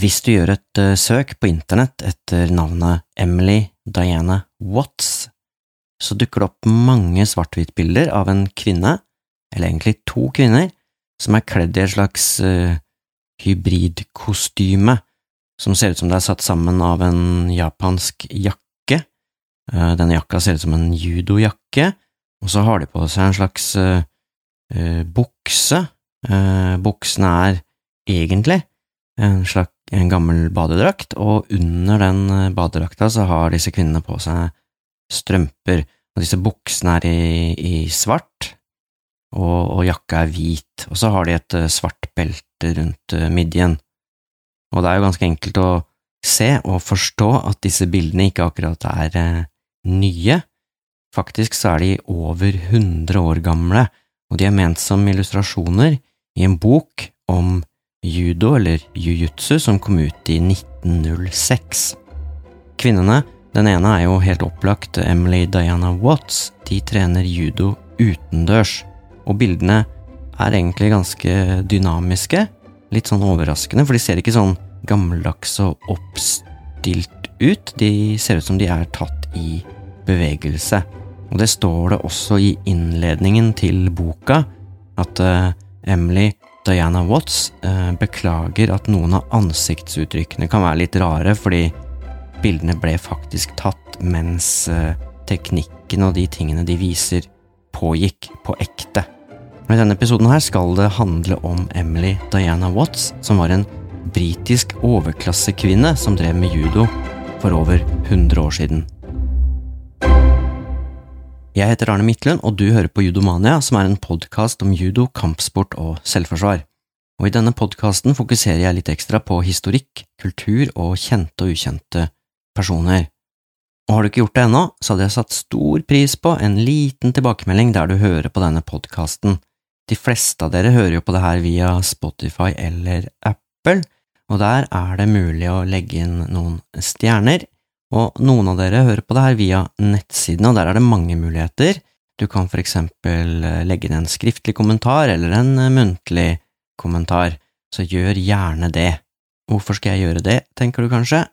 Hvis du gjør et uh, søk på internett etter navnet Emily Diana Watts, så dukker det opp mange svart-hvitt-bilder av en kvinne, eller egentlig to kvinner, som er kledd i et slags uh, hybridkostyme som ser ut som det er satt sammen av en japansk jakke. Uh, denne jakka ser ut som en judojakke, og så har de på seg en slags uh, bukse. buksene er egentlig en slags en gammel badedrakt, og under den badedrakta så har disse kvinnene på seg strømper, og disse buksene er i, i svart, og, og, jakka er hvit, og så har de et uh, svart belte rundt uh, midjen. Og det er jo ganske enkelt å se og forstå at disse bildene ikke akkurat er nye. Faktisk så er de over 100 år gamle, og de er ment som illustrasjoner i en bok om judo, eller jujutsu, som kom ut i 1906. Kvinnene den ene er jo helt opplagt Emily Diana Watts. De trener judo utendørs, og bildene er egentlig ganske dynamiske. Litt sånn overraskende, for de ser ikke sånn gammeldags og oppstilt ut. De ser ut som de er tatt i bevegelse. Og det står det også i innledningen til boka, at uh, Emily Diana Watts eh, beklager at noen av ansiktsuttrykkene kan være litt rare, fordi Bildene ble faktisk tatt mens eh, teknikken og de tingene de viser, pågikk på ekte. Og I denne episoden her skal det handle om Emily Diana Watts, som var en britisk overklassekvinne som drev med judo for over 100 år siden. Jeg heter Arne Midtlund, og du hører på Judomania, som er en podkast om judo, kampsport og selvforsvar. Og I denne podkasten fokuserer jeg litt ekstra på historikk, kultur og kjente og ukjente personer. Og har du ikke gjort det ennå, så hadde jeg satt stor pris på en liten tilbakemelding der du hører på denne podkasten. De fleste av dere hører jo på det her via Spotify eller Apple, og der er det mulig å legge inn noen stjerner, og noen av dere hører på det her via nettsidene, og der er det mange muligheter. Du kan for eksempel eh, legge inn en skriftlig kommentar eller en eh, muntlig kommentar, så gjør gjerne det. Hvorfor skal jeg gjøre det, tenker du kanskje?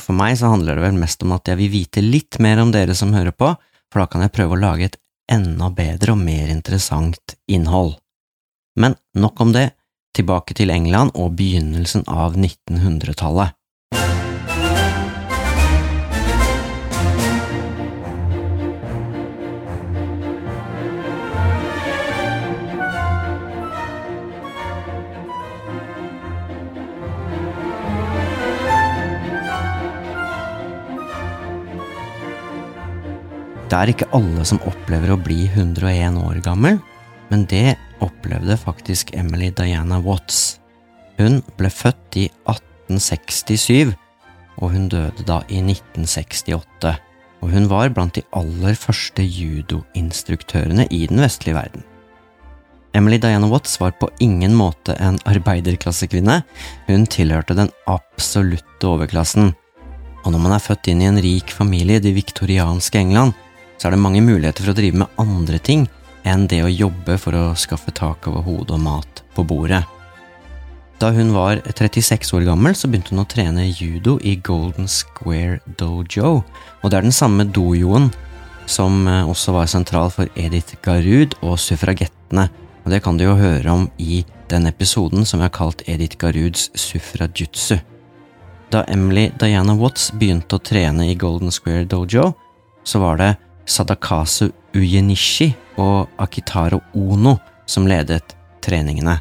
For meg så handler det vel mest om at jeg vil vite litt mer om dere som hører på, for da kan jeg prøve å lage et enda bedre og mer interessant innhold. Men nok om det, tilbake til England og begynnelsen av 1900-tallet. Det er ikke alle som opplever å bli 101 år gammel, men det opplevde faktisk Emily Diana Watts. Hun ble født i 1867, og hun døde da i 1968. Og hun var blant de aller første judoinstruktørene i den vestlige verden. Emily Diana Watts var på ingen måte en arbeiderklassekvinne, hun tilhørte den absolutte overklassen. Og når man er født inn i en rik familie i det viktorianske England, så er det mange muligheter for å drive med andre ting enn det å jobbe for å skaffe tak over hodet og mat på bordet. Da hun var 36 år gammel, så begynte hun å trene judo i Golden Square Dojo, og det er den samme dojoen som eh, også var sentral for Edith Garud og suffragettene, og det kan du jo høre om i den episoden som jeg har kalt Edith Garuds suffrajutsu. Da Emily Diana Watts begynte å trene i Golden Square Dojo, så var det Sadakasu Uyenishi og Akitaro Ono som ledet treningene,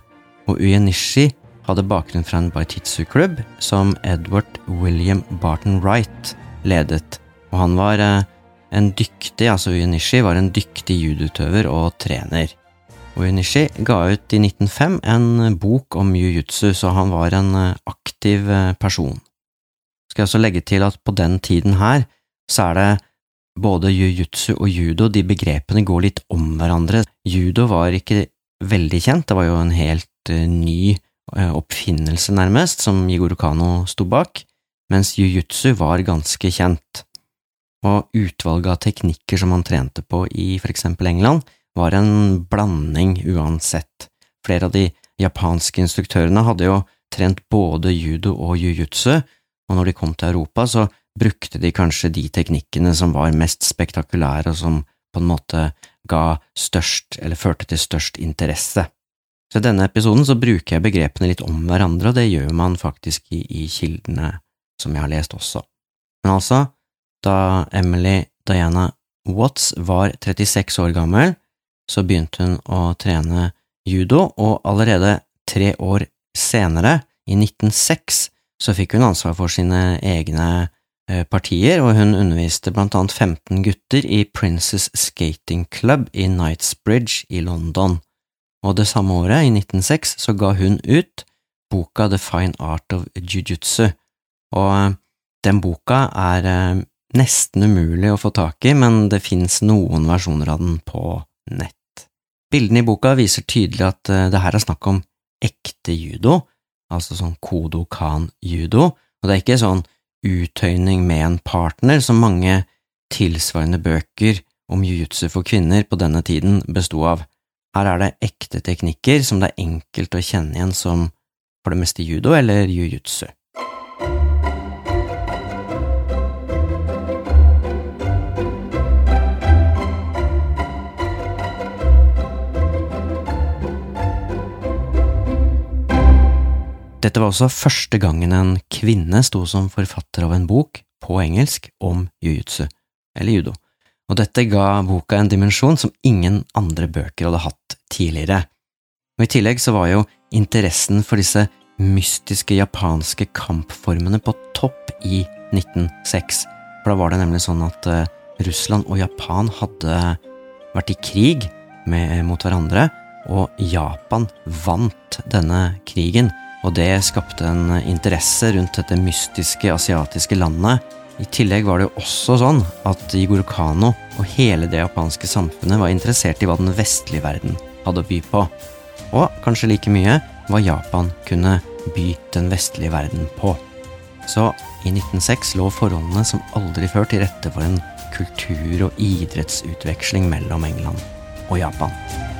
og Uyenishi hadde bakgrunn fra en baititsu-klubb som Edward William Barton Wright ledet, og han var eh, en dyktig, altså Uyenishi var en dyktig judoutøver og trener. Uyenishi ga ut i 1905 en bok om jiu-jitsu, så han var en eh, aktiv eh, person. Skal jeg også legge til at på den tiden her så er det både jiu-jitsu og judo, de begrepene går litt om hverandre. Judo var ikke veldig kjent, det var jo en helt uh, ny uh, oppfinnelse, nærmest, som Jigoro Kano sto bak, mens jiu-jitsu var ganske kjent. Og utvalget av teknikker som han trente på i for eksempel England, var en blanding uansett. Flere av de japanske instruktørene hadde jo trent både judo og jiu-jitsu, og når de kom til Europa, så brukte de kanskje de teknikkene som var mest spektakulære, og som på en måte ga størst, eller førte til størst interesse. Så i denne episoden så bruker jeg begrepene litt om hverandre, og det gjør man faktisk i, i kildene som jeg har lest også. Men altså, da Emily Diana Watts var 36 år gammel, så begynte hun å trene judo, og allerede tre år senere, i 1906, så fikk hun ansvar for sine egne partier, og hun underviste blant annet 15 gutter i Princess Skating Club i Knightsbridge i London, og det samme året, i 1906, så ga hun ut boka The Fine Art of Jiu-Jitsu, og eh, den boka er eh, nesten umulig å få tak i, men det fins noen versjoner av den på nett. Bildene i boka viser tydelig at det her er snakk om ekte judo, altså sånn kodokan-judo, og det er ikke sånn uttøyning med en partner som mange tilsvarende bøker om jiu-jitsu for kvinner på denne tiden besto av. Her er det ekte teknikker som det er enkelt å kjenne igjen som for det meste judo eller jiu-jitsu. Dette var også første gangen en kvinne sto som forfatter av en bok på engelsk om jiu-jitsu, eller judo, og dette ga boka en dimensjon som ingen andre bøker hadde hatt tidligere. Og I tillegg så var jo interessen for disse mystiske japanske kampformene på topp i 1906, for da var det nemlig sånn at uh, Russland og Japan hadde vært i krig med, mot hverandre, og Japan vant denne krigen og det skapte en interesse rundt dette mystiske asiatiske landet. I tillegg var det jo også sånn at Igor Kano og hele det japanske samfunnet var interessert i hva den vestlige verden hadde å by på, og kanskje like mye hva Japan kunne by den vestlige verden på. Så i 1906 lå forholdene som aldri før til rette for en kultur- og idrettsutveksling mellom England og Japan.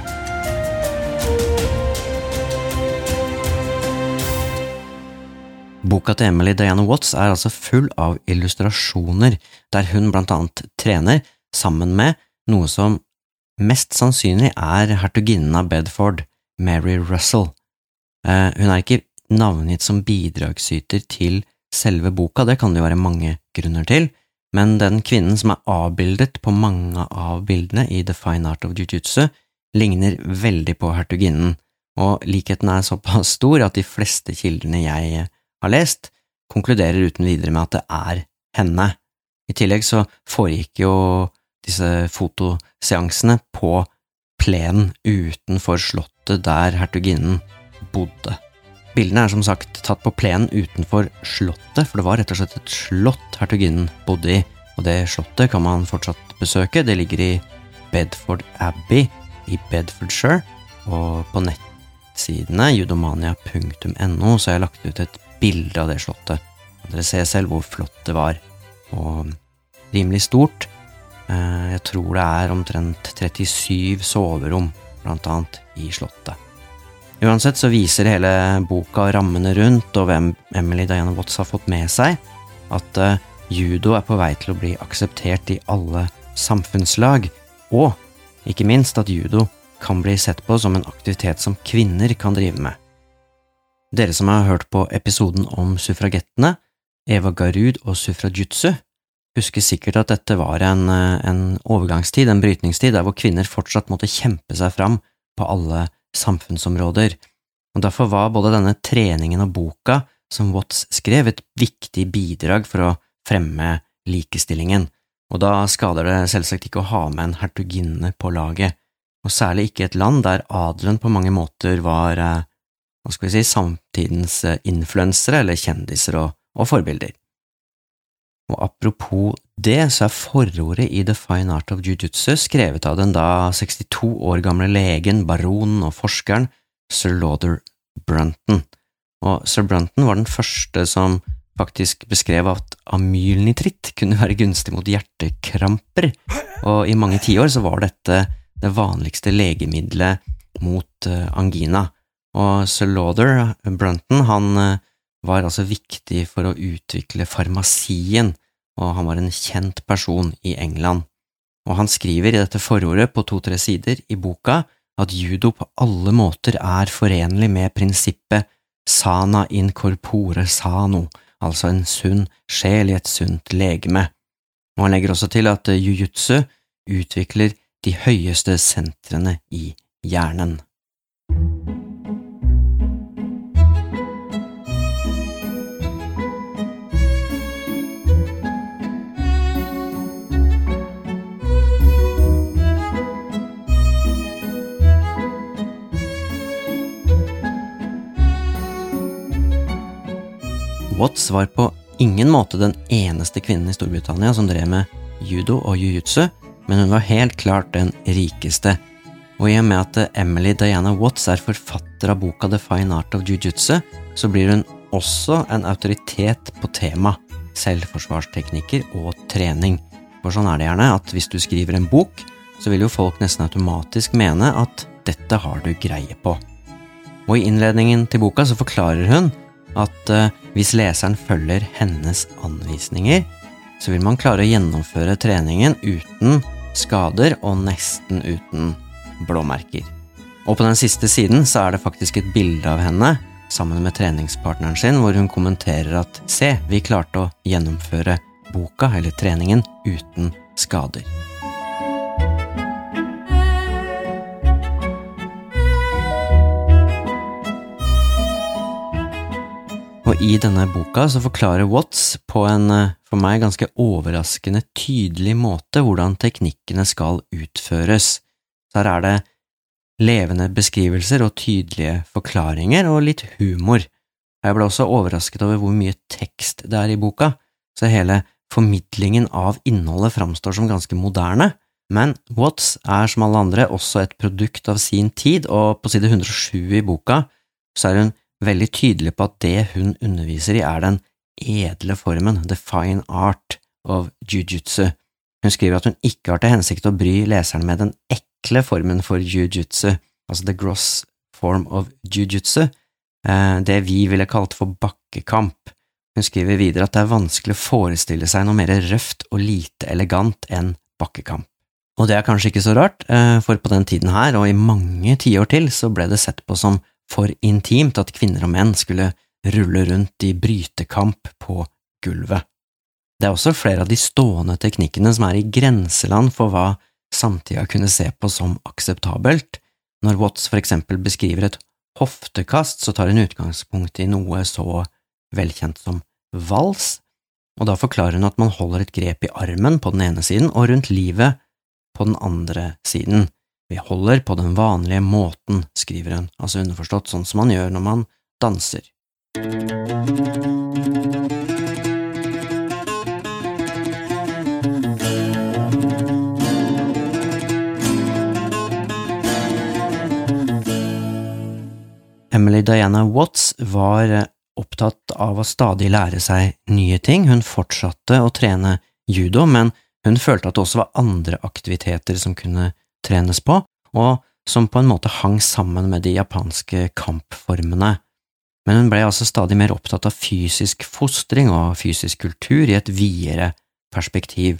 Boka til Emily Diana Watts er altså full av illustrasjoner, der hun blant annet trener sammen med noe som mest sannsynlig er hertuginnen av Bedford, Mary Russell. Eh, hun er ikke navngitt som bidragsyter til selve boka, det kan det jo være mange grunner til, men den kvinnen som er avbildet på mange av bildene i The Fine Art of Jiu-Jitsu, ligner veldig på hertuginnen, og likheten er såpass stor at de fleste kildene jeg har lest, konkluderer uten videre med at det er henne. I tillegg så foregikk jo disse fotoseansene på plenen utenfor slottet der hertuginnen bodde. Bildene er som sagt tatt på plenen utenfor slottet, for det var rett og slett et slott hertuginnen bodde i, og det slottet kan man fortsatt besøke. Det ligger i Bedford Abbey i Bedfordshire, og på nettsidene judomania.no så har jeg lagt ut et bilde av det slottet. Dere ser selv hvor flott det var, og rimelig stort. Eh, jeg tror det er omtrent 37 soverom, blant annet, i slottet. Uansett så viser hele boka rammene rundt og hvem Emily Diana Watts har fått med seg, at eh, judo er på vei til å bli akseptert i alle samfunnslag, og ikke minst at judo kan bli sett på som en aktivitet som kvinner kan drive med. Dere som har hørt på episoden om suffragettene, Eva Garud og suffrajutsu, husker sikkert at dette var en, en overgangstid, en brytningstid, der hvor kvinner fortsatt måtte kjempe seg fram på alle samfunnsområder, og derfor var både denne treningen og boka som Watts skrev, et viktig bidrag for å fremme likestillingen, og da skader det selvsagt ikke å ha med en hertuginne på laget, og særlig ikke et land der adelen på mange måter var eh, hva skal vi si, samtidens eh, influensere eller kjendiser og, og, forbilder. Og apropos det, så er forordet i The Fine Art of Jiu-Jitsu skrevet av den da 62 år gamle legen, baronen og forskeren sir Lauder Brunton, og sir Brunton var den første som faktisk beskrev at amylnitritt kunne være gunstig mot hjertekramper, og i mange tiår så var dette det vanligste legemiddelet mot eh, angina og Sir Lauder Brunton han eh, var altså viktig for å utvikle farmasien, og han var en kjent person i England. Og han skriver i dette forordet på to–tre sider i boka at judo på alle måter er forenlig med prinsippet sana in corpore sano, altså en sunn sjel i et sunt legeme. Og han legger også til at jiu-jitsu utvikler de høyeste sentrene i hjernen. Watts var på ingen måte den eneste kvinnen i Storbritannia som drev med judo og jiu-jitsu, men hun var helt klart den rikeste. Og i og med at Emily Diana Watts er forfatter av boka The Fine Art of Jiu-Jitsu, så blir hun også en autoritet på tema selvforsvarsteknikker og trening. For sånn er det gjerne at hvis du skriver en bok, så vil jo folk nesten automatisk mene at dette har du greie på. Og i innledningen til boka så forklarer hun at uh, hvis leseren følger hennes anvisninger, så vil man klare å gjennomføre treningen uten skader og nesten uten blåmerker. Og på den siste siden så er det faktisk et bilde av henne sammen med treningspartneren sin, hvor hun kommenterer at se, vi klarte å gjennomføre boka, eller treningen, uten skader. I denne boka så forklarer Watts på en eh, for meg ganske overraskende tydelig måte hvordan teknikkene skal utføres. Så her er det levende beskrivelser og tydelige forklaringer og litt humor. Jeg ble også overrasket over hvor mye tekst det er i boka, så hele formidlingen av innholdet framstår som ganske moderne. Men Watts er som alle andre også et produkt av sin tid, og på side 107 i boka så er hun veldig tydelig på at det hun underviser i, er den edle formen, the fine art of jiu-jitsu. Hun skriver at hun ikke har til hensikt å bry leseren med den ekle formen for jiu-jitsu, altså the gross form of jiu-jitsu, eh, det vi ville kalt for bakkekamp. Hun skriver videre at det er vanskelig å forestille seg noe mer røft og lite elegant enn bakkekamp. Og det er kanskje ikke så rart, eh, for på den tiden her, og i mange tiår til, så ble det sett på som for intimt at kvinner og menn skulle rulle rundt i brytekamp på gulvet. Det er også flere av de stående teknikkene som er i grenseland for hva samtida kunne se på som akseptabelt. Når Watts for eksempel beskriver et hoftekast, så tar hun utgangspunkt i noe så velkjent som vals, og da forklarer hun at man holder et grep i armen på den ene siden og rundt livet på den andre siden. Vi holder på den vanlige måten, skriver hun, altså underforstått sånn som man gjør når man danser. Emily Diana Watts var opptatt av å stadig lære seg nye ting. Hun fortsatte å trene judo, men hun følte at det også var andre aktiviteter som kunne trenes på, og som på en måte hang sammen med de japanske kampformene. Men hun ble altså stadig mer opptatt av fysisk fostring og fysisk kultur i et videre perspektiv,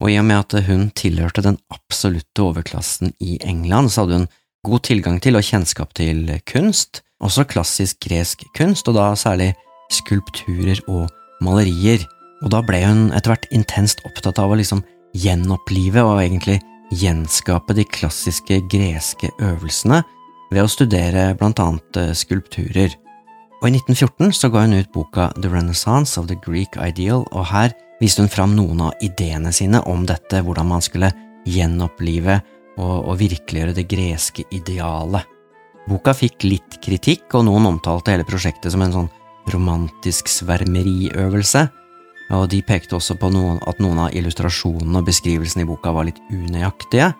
og i og med at hun tilhørte den absolutte overklassen i England, så hadde hun god tilgang til og kjennskap til kunst, også klassisk gresk kunst, og da særlig skulpturer og malerier, og da ble hun etter hvert intenst opptatt av å liksom gjenopplive og egentlig gjenskape de klassiske greske øvelsene ved å studere blant annet eh, skulpturer. Og I 1914 så ga hun ut boka The Renaissance of the Greek Ideal, og her viste hun fram noen av ideene sine om dette, hvordan man skulle gjenopplive og, og virkeliggjøre det greske idealet. Boka fikk litt kritikk, og noen omtalte hele prosjektet som en sånn romantisk svermeriøvelse, og de pekte også på noen, at noen av illustrasjonene og beskrivelsene i boka var litt unøyaktige,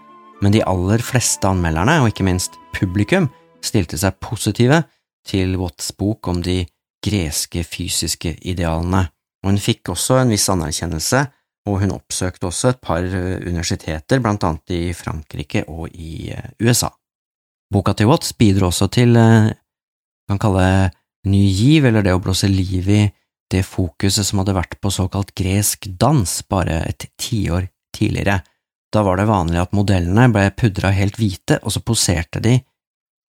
men de aller fleste anmelderne, og ikke minst publikum, stilte seg positive til Watts bok om de greske fysiske idealene, og hun fikk også en viss anerkjennelse, og hun oppsøkte også et par universiteter, blant annet i Frankrike og i eh, USA. Boka til Watts bidro også til eh, kan kalle ny giv, eller det å blåse liv i det fokuset som hadde vært på såkalt gresk dans bare et tiår tidligere. Da var det vanlig at modellene ble pudra helt hvite, og så poserte de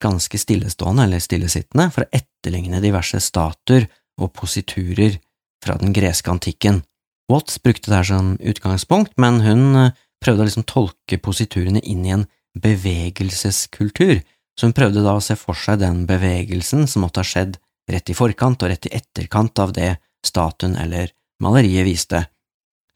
ganske stillestående eller stillesittende for å etterligne diverse statuer og positurer fra den greske antikken. Watts brukte det her som utgangspunkt, men hun eh, prøvde å liksom tolke positurene inn i en bevegelseskultur, så hun prøvde da å se for seg den bevegelsen som måtte ha skjedd rett i forkant og rett i etterkant av det statuen eller maleriet viste.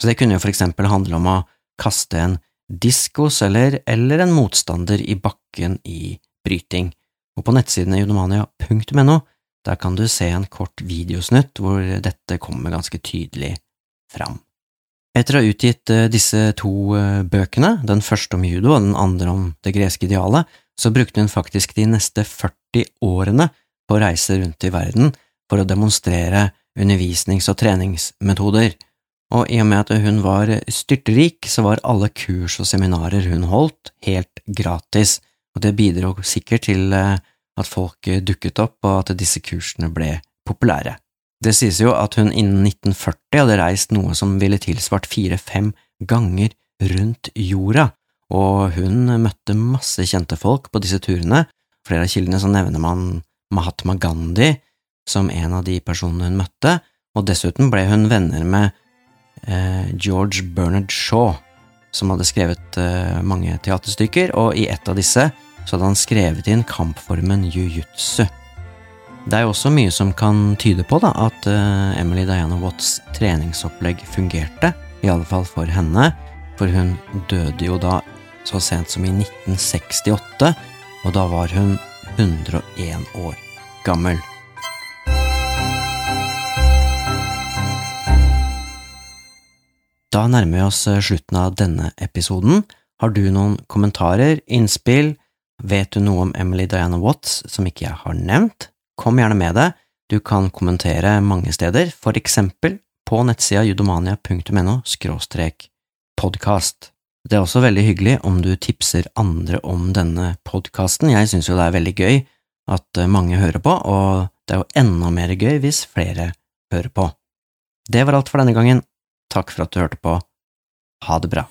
Så det kunne jo for eksempel handle om å kaste en diskos eller, en motstander i bakken i bryting, og på nettsidene judomania.no der kan du se en kort videosnutt hvor dette kommer ganske tydelig fram. Etter å ha utgitt eh, disse to eh, bøkene, den første om judo og den andre om det greske idealet, så brukte hun faktisk de neste 40 årene på reiser reise rundt i verden for å demonstrere undervisnings- og treningsmetoder, og i og med at hun var styrterik, så var alle kurs og seminarer hun holdt, helt gratis, og det bidro sikkert til eh, at folk dukket opp, og at disse kursene ble populære. Det sies jo at hun innen 1940 hadde reist noe som ville tilsvart fire–fem ganger rundt jorda, og hun møtte masse kjente folk på disse turene. Flere av kildene så nevner man Mahatma Gandhi som en av de personene hun møtte, og dessuten ble hun venner med eh, George Bernard Shaw, som hadde skrevet eh, mange teaterstykker, og i ett av disse så hadde han skrevet inn kampformen jiu-jitsu. Det er jo også mye som kan tyde på da, at eh, Emily Diana Watts treningsopplegg fungerte, i alle fall for henne, for hun døde jo da så sent som i 1968, og da var hun 101 år gammel. Da nærmer vi oss eh, slutten av denne episoden. Har du noen kommentarer, innspill, vet du noe om Emily Diana Watts som ikke jeg har nevnt? Kom gjerne med det, du kan kommentere mange steder, for eksempel på nettsida judomania.no podkast. Det er også veldig hyggelig om du tipser andre om denne podkasten, jeg synes jo det er veldig gøy at eh, mange hører på, og det er jo enda mer gøy hvis flere hører på. Det var alt for denne gangen, takk for at du hørte på, ha det bra.